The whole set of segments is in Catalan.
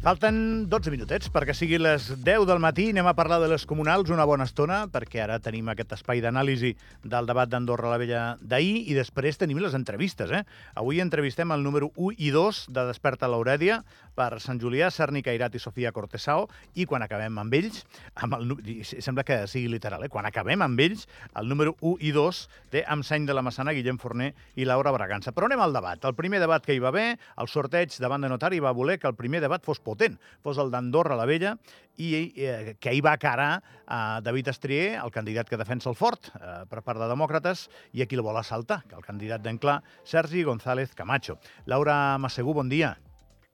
Falten 12 minutets perquè sigui les 10 del matí. Anem a parlar de les comunals una bona estona, perquè ara tenim aquest espai d'anàlisi del debat d'Andorra la Vella d'ahir i després tenim les entrevistes. Eh? Avui entrevistem el número 1 i 2 de Desperta l'Aurèdia per Sant Julià, Cerni Cairat i Sofia Cortesao i quan acabem amb ells, amb el, sembla que sigui literal, eh? quan acabem amb ells, el número 1 i 2 de Amb Seny de la Massana, Guillem Forner i Laura Bragança. Però anem al debat. El primer debat que hi va haver, el sorteig davant de notari va voler que el primer debat fos potent, fos el d'Andorra la Vella, i eh, que hi va carar a David Estrier, el candidat que defensa el fort eh, per part de demòcrates, i aquí el vol assaltar, que el candidat d'Enclà, Sergi González Camacho. Laura Massegú, bon dia.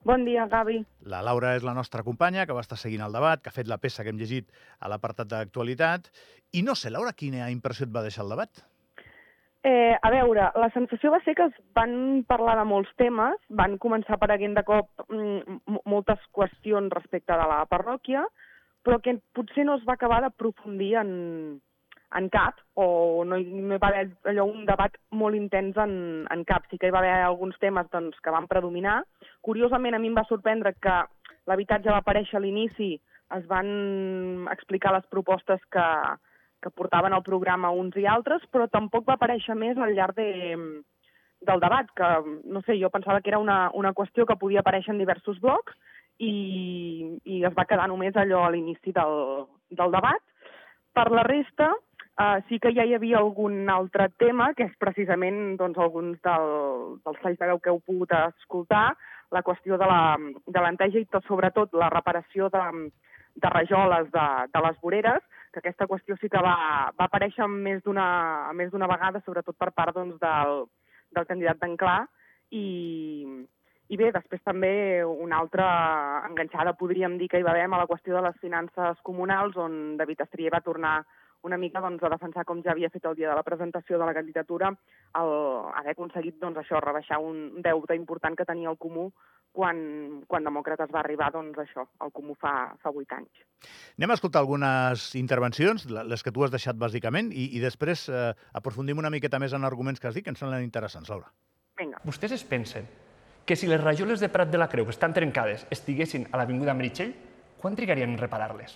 Bon dia, Gavi. La Laura és la nostra companya, que va estar seguint el debat, que ha fet la peça que hem llegit a l'apartat d'actualitat. I no sé, Laura, quina impressió et va deixar el debat? Eh, a veure, la sensació va ser que es van parlar de molts temes, van començar apareguent de cop mm, moltes qüestions respecte de la parròquia, però que potser no es va acabar d'aprofundir en, en cap, o no hi, no hi va haver allò un debat molt intens en, en cap. Sí que hi va haver alguns temes doncs, que van predominar. Curiosament, a mi em va sorprendre que l'habitatge va aparèixer a l'inici, es van explicar les propostes que, que portaven el programa uns i altres, però tampoc va aparèixer més al llarg de, del debat, que, no sé, jo pensava que era una, una qüestió que podia aparèixer en diversos blocs i, i es va quedar només allò a l'inici del, del debat. Per la resta, Uh, sí que ja hi havia algun altre tema, que és precisament doncs, alguns del, dels talls de veu que heu pogut escoltar, la qüestió de l'enteja i tot, sobretot la reparació de, de rajoles de, de les voreres, que aquesta qüestió sí que va, va aparèixer més d'una vegada, sobretot per part doncs, del, del candidat d'Enclà, i, i bé, després també una altra enganxada, podríem dir, que hi va haver a la qüestió de les finances comunals, on David Estrier va tornar una mica doncs, a defensar, com ja havia fet el dia de la presentació de la candidatura, el, haver aconseguit doncs, això, rebaixar un deute important que tenia el Comú quan, quan Demòcrates va arribar doncs, això, al Comú fa, fa 8 anys. Anem a escoltar algunes intervencions, les que tu has deixat bàsicament, i, i després eh, aprofundim una miqueta més en arguments que has dit, que ens semblen interessants, Laura. Vinga. Vostès es pensen que si les rajoles de Prat de la Creu que estan trencades estiguessin a l'Avinguda Meritxell, quan trigarien en reparar-les?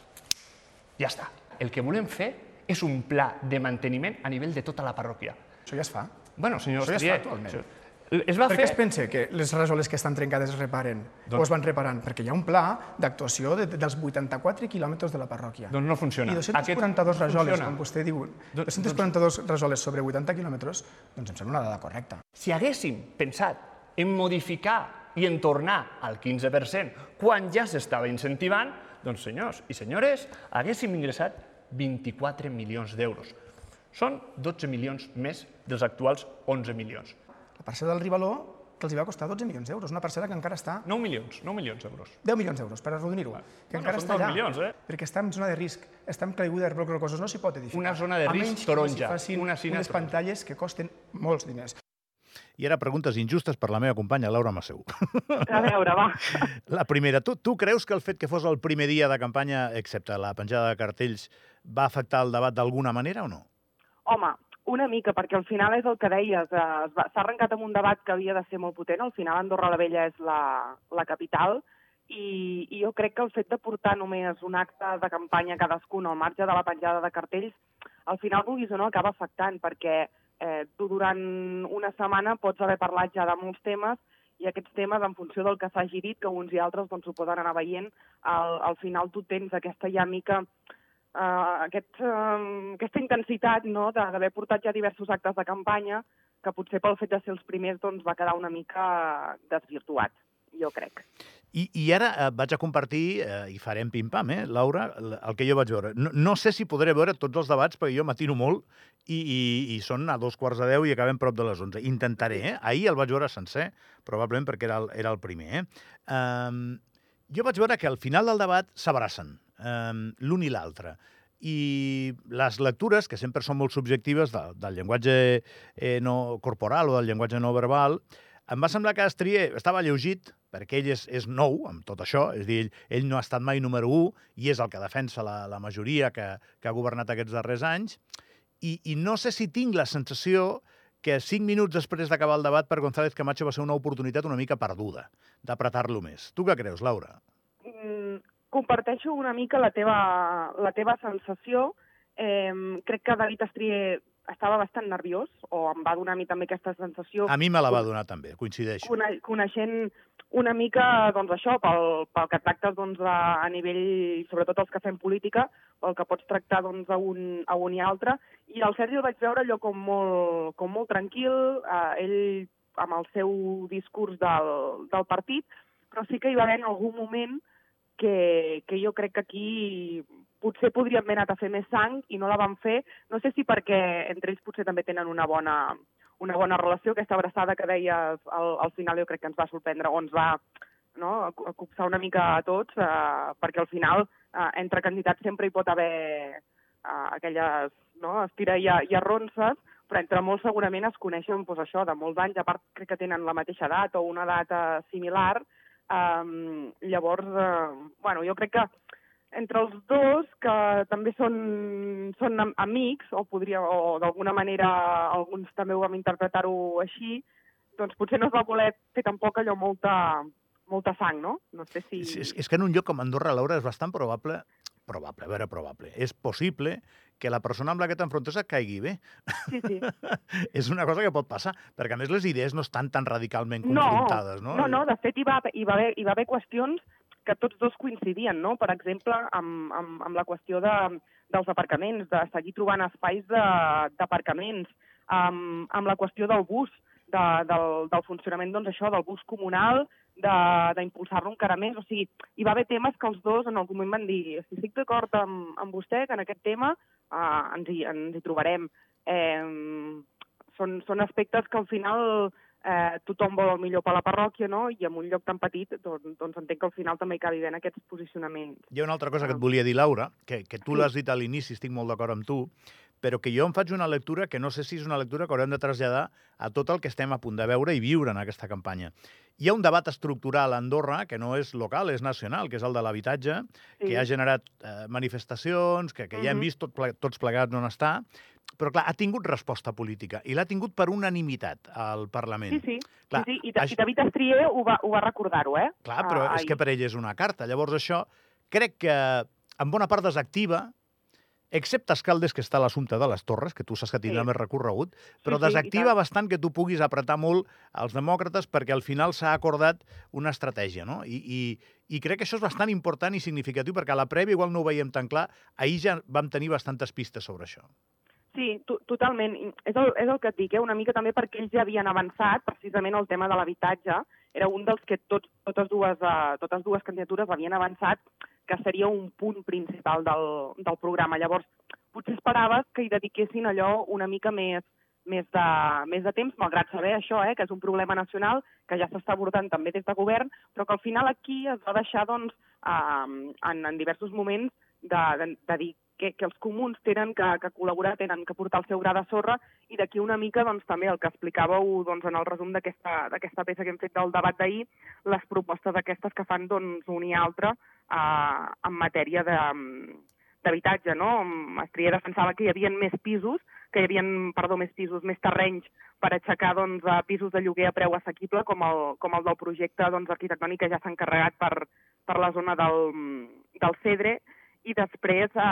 Ja està. El que volem fer és un pla de manteniment a nivell de tota la parròquia. Això ja es fa? Bueno, senyor Això ja Estrier, es fa actualment. això- es va per fer... es pensa que les rajoles que estan trencades es reparen doncs... o es van reparant? Perquè hi ha un pla d'actuació de, dels 84 quilòmetres de la parròquia. Doncs no funciona. I 242 Aquest rajoles, funciona. com vostè diu, Doncs- 242 rajoles sobre 80 quilòmetres, doncs em sembla una dada correcta. Si haguéssim pensat en modificar i en tornar al 15%, quan ja s'estava incentivant, doncs senyors i senyores, haguéssim ingressat 24 milions d'euros. Són 12 milions més dels actuals 11 milions. La parcel·la del Rivaló, que els hi va costar 12 milions d'euros, una parcel·la que encara està 9 milions, 9 milions d'euros. 10 milions d'euros, per arrodonir-ho, que Bueno, encara són està allà, milions, eh? perquè està en zona de risc, està en caiguda de blocs rocosos, no s'hi pot edificar. Una zona de A risc menys que taronja, s'hi facin una unes taronja. pantalles que costen molts diners. I ara preguntes injustes per la meva companya, Laura Masseu. A veure, va. La primera, tu, tu creus que el fet que fos el primer dia de campanya, excepte la penjada de cartells, va afectar el debat d'alguna manera o no? Home, una mica, perquè al final és el que deies, eh, s'ha arrencat amb un debat que havia de ser molt potent, al final Andorra la Vella és la, la capital, i, i jo crec que el fet de portar només un acte de campanya cadascun al marge de la penjada de cartells, al final, vulguis o no, acaba afectant, perquè eh, tu durant una setmana pots haver parlat ja de molts temes i aquests temes, en funció del que s'hagi dit, que uns i altres doncs, ho poden anar veient, al, al final tu tens aquesta ja mica uh, aquest, uh, aquesta intensitat no, d'haver portat ja diversos actes de campanya que potser pel fet de ser els primers doncs, va quedar una mica desvirtuat, jo crec. I, i ara eh, vaig a compartir, eh, i farem pim-pam, eh, Laura, el que jo vaig veure. No, no sé si podré veure tots els debats, perquè jo m'atino molt i, i, i són a dos quarts de deu i acabem prop de les onze. Intentaré, eh? Ahir el vaig veure sencer, probablement perquè era el, era el primer, eh? Um, jo vaig veure que al final del debat s'abracen, um, l'un i l'altre. I les lectures, que sempre són molt subjectives, de, del llenguatge eh, no corporal o del llenguatge no verbal, em va semblar que Estrier estava lleugit, perquè ell és, és nou amb tot això, és dir, ell, ell no ha estat mai número 1 i és el que defensa la, la majoria que, que ha governat aquests darrers anys, i, i no sé si tinc la sensació que cinc minuts després d'acabar el debat per González Camacho va ser una oportunitat una mica perduda d'apretar-lo més. Tu què creus, Laura? comparteixo una mica la teva, la teva sensació. Eh, crec que David Estrier estava bastant nerviós, o em va donar a mi també aquesta sensació. A mi me la va donar també, coincideixo. Cone coneixent una mica, doncs això, pel, pel que tractes doncs, a, a nivell, sobretot els que fem política, pel que pots tractar doncs, a, un, a un i altre. I el Sergi el vaig veure allò com molt, com molt tranquil, eh, ell amb el seu discurs del, del partit, però sí que hi va haver en algun moment que, que jo crec que aquí potser podríem haver anat a fer més sang i no la van fer. No sé si perquè entre ells potser també tenen una bona, una bona relació, aquesta abraçada que deies al, al final jo crec que ens va sorprendre o ens va no, copsar una mica a tots, eh, perquè al final eh, entre candidats sempre hi pot haver eh, aquelles no, estira i, i arronses, però entre molts segurament es coneixen doncs, això de molts anys, a part crec que tenen la mateixa edat o una edat eh, similar, Um, llavors, uh, bueno, jo crec que entre els dos, que també són, són amics, o podria, o d'alguna manera alguns també ho vam interpretar-ho així, doncs potser no es va voler fer tampoc allò molta, molta sang, no? No sé si... És, és que en un lloc com Andorra, Laura, és bastant probable probable, a veure, probable. És possible que la persona amb la que t'enfrontes et caigui bé. Sí, sí. és una cosa que pot passar, perquè a més les idees no estan tan radicalment confrontades, no? No, no, de fet hi va, hi va, haver, hi va haver qüestions que tots dos coincidien, no? Per exemple, amb, amb, amb la qüestió de, dels aparcaments, de seguir trobant espais d'aparcaments, amb, amb la qüestió del bus, de, del, del funcionament, doncs això, del bus comunal, d'impulsar-lo encara més. O sigui, hi va haver temes que els dos en algun moment van dir si estic d'acord amb, amb vostè que en aquest tema eh, ens, hi, ens hi trobarem. Eh, són, són aspectes que al final eh, tothom vol el millor per la parròquia, no? I en un lloc tan petit, doncs, doncs entenc que al final també hi cabi ben aquests posicionaments. Hi ha una altra cosa que et volia dir, Laura, que, que tu l'has dit a l'inici, estic molt d'acord amb tu, però que jo em faig una lectura que no sé si és una lectura que haurem de traslladar a tot el que estem a punt de veure i viure en aquesta campanya. Hi ha un debat estructural a Andorra que no és local, és nacional, que és el de l'habitatge, sí. que ha generat eh, manifestacions, que, que uh -huh. ja hem vist tot, tots plegats on està, però clar, ha tingut resposta política i l'ha tingut per unanimitat al Parlament. Sí, sí, clar, sí, sí. I, això... i David Estrier ho va, ho va recordar-ho, eh? Clar, però ah, és ai. que per ell és una carta. Llavors això crec que en bona part desactiva excepte Escaldes, que està a l'assumpte de les torres, que tu saps que tindrà sí. més recorregut, però sí, sí, desactiva bastant que tu puguis apretar molt els demòcrates perquè al final s'ha acordat una estratègia, no? I, i, I crec que això és bastant important i significatiu perquè a la prèvia igual no ho veiem tan clar, ahir ja vam tenir bastantes pistes sobre això. Sí, totalment. És el, és el que et dic, eh? una mica també perquè ells ja havien avançat precisament el tema de l'habitatge. Era un dels que tots, totes, dues, uh, totes dues candidatures havien avançat que seria un punt principal del, del programa. Llavors, potser esperaves que hi dediquessin allò una mica més, més, de, més de temps, malgrat saber això, eh, que és un problema nacional que ja s'està abordant també des de govern, però que al final aquí es va deixar doncs, eh, en, en diversos moments de, de, de dir que, que els comuns tenen que, que col·laborar, tenen que portar el seu gra de sorra, i d'aquí una mica doncs, també el que explicàveu doncs, en el resum d'aquesta peça que hem fet del debat d'ahir, les propostes aquestes que fan doncs, un i altre eh, en matèria de, d'habitatge, no? Estrier defensava que hi havia més pisos, que hi havia, perdó, més pisos, més terrenys per aixecar doncs, pisos de lloguer a preu assequible, com el, com el del projecte doncs, arquitectònic que ja s'ha encarregat per, per la zona del, del Cedre, i després eh,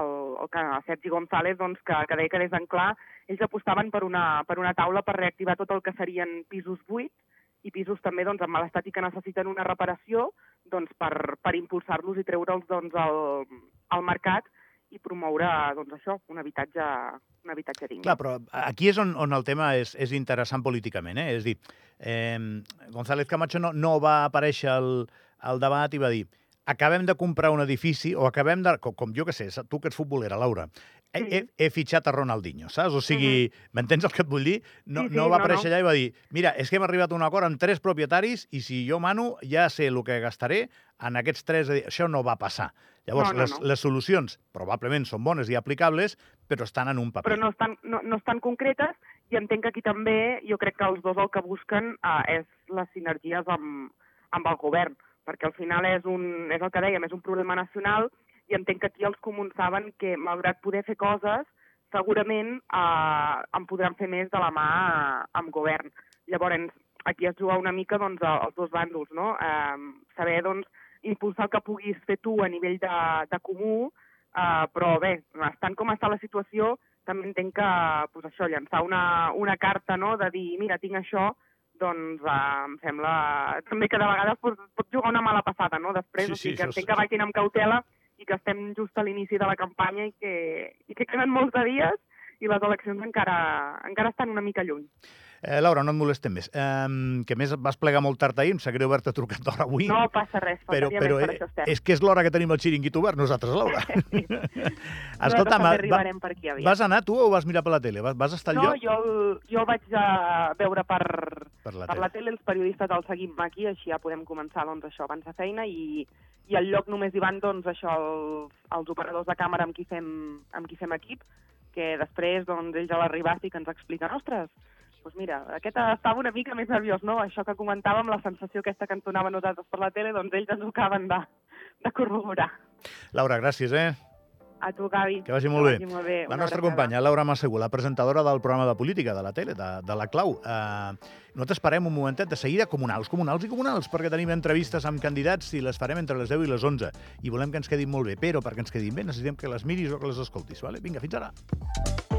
el, el, Sergi González, doncs, que, que deia que des d'en clar ells apostaven per una, per una taula per reactivar tot el que serien pisos buits i pisos també doncs, en mal estat i que necessiten una reparació doncs, per, per impulsar-los i treure'ls doncs, al, al mercat i promoure doncs, això, un habitatge, un habitatge digne. Clar, però aquí és on, on el tema és, és interessant políticament. Eh? És dir, eh, González Camacho no, no va aparèixer al, al debat i va dir acabem de comprar un edifici o acabem de... Com, com jo que sé, tu que ets futbolera, Laura, he, he, he fitxat a Ronaldinho, saps? O sigui, m'entens uh -huh. el que et vull dir? No, sí, sí, no va aparèixer no, no. allà i va dir mira, és que hem arribat a un acord amb tres propietaris i si jo mano ja sé el que gastaré en aquests tres... Això no va passar. Llavors, no, no, les, no. les solucions probablement són bones i aplicables, però estan en un paper. Però no estan, no, no estan concretes i entenc que aquí també jo crec que els dos el que busquen eh, és les sinergies amb, amb el govern perquè al final és, un, és el que dèiem, és un problema nacional i entenc que aquí els comuns saben que, malgrat poder fer coses, segurament eh, en podran fer més de la mà eh, amb govern. Llavors, aquí es juga una mica doncs, els dos bàndols, no? Eh, saber doncs, impulsar el que puguis fer tu a nivell de, de comú, uh, però bé, estant com està la situació, també entenc que, pues això, llançar una, una carta, no?, de dir, mira, tinc això, doncs uh, em sembla també que de vegades pot, pot jugar una mala passada, no?, després, Sí, o sigui, sí, que entenc sí. que vagin amb cautela i que estem just a l'inici de la campanya i que, i que queden molts de dies i les eleccions encara, encara estan una mica lluny. Eh, Laura, no et molestem més. Eh, que a més vas plegar molt tard ahir, em sap greu haver-te trucat d'hora avui. No passa res, però, però per eh, això estem. és que és l'hora que tenim el xiringuito obert nosaltres, Laura. Nosaltres també arribarem per aquí aviat. vas anar tu o vas mirar per la tele? Vas, vas estar No, lloc? jo jo vaig uh, veure per, Per la per tele. la tele, els periodistes el seguim aquí, així ja podem començar doncs, això abans de feina i, i al lloc només hi van doncs, això, els, els operadors de càmera amb qui fem, amb qui fem equip, que després doncs, ells a l'arribar sí que ens expliquen, ostres, doncs mira, aquest estava una mica més nerviós, no? Això que comentàvem, la sensació aquesta que entonava nosaltres per la tele, doncs ells ens ho acaben de, de corroborar. Laura, gràcies, eh? A tu, Gavi. Que vagi molt bé. vagi molt bé. La nostra companya, Laura Massegú, la presentadora del programa de política de la tele, de, de la Clau. Uh, nosaltres parem un momentet de seguida comunals, comunals i comunals, perquè tenim entrevistes amb candidats i les farem entre les 10 i les 11. I volem que ens quedin molt bé, però perquè ens quedin bé necessitem que les miris o que les escoltis. Vale? Vinga, fins ara.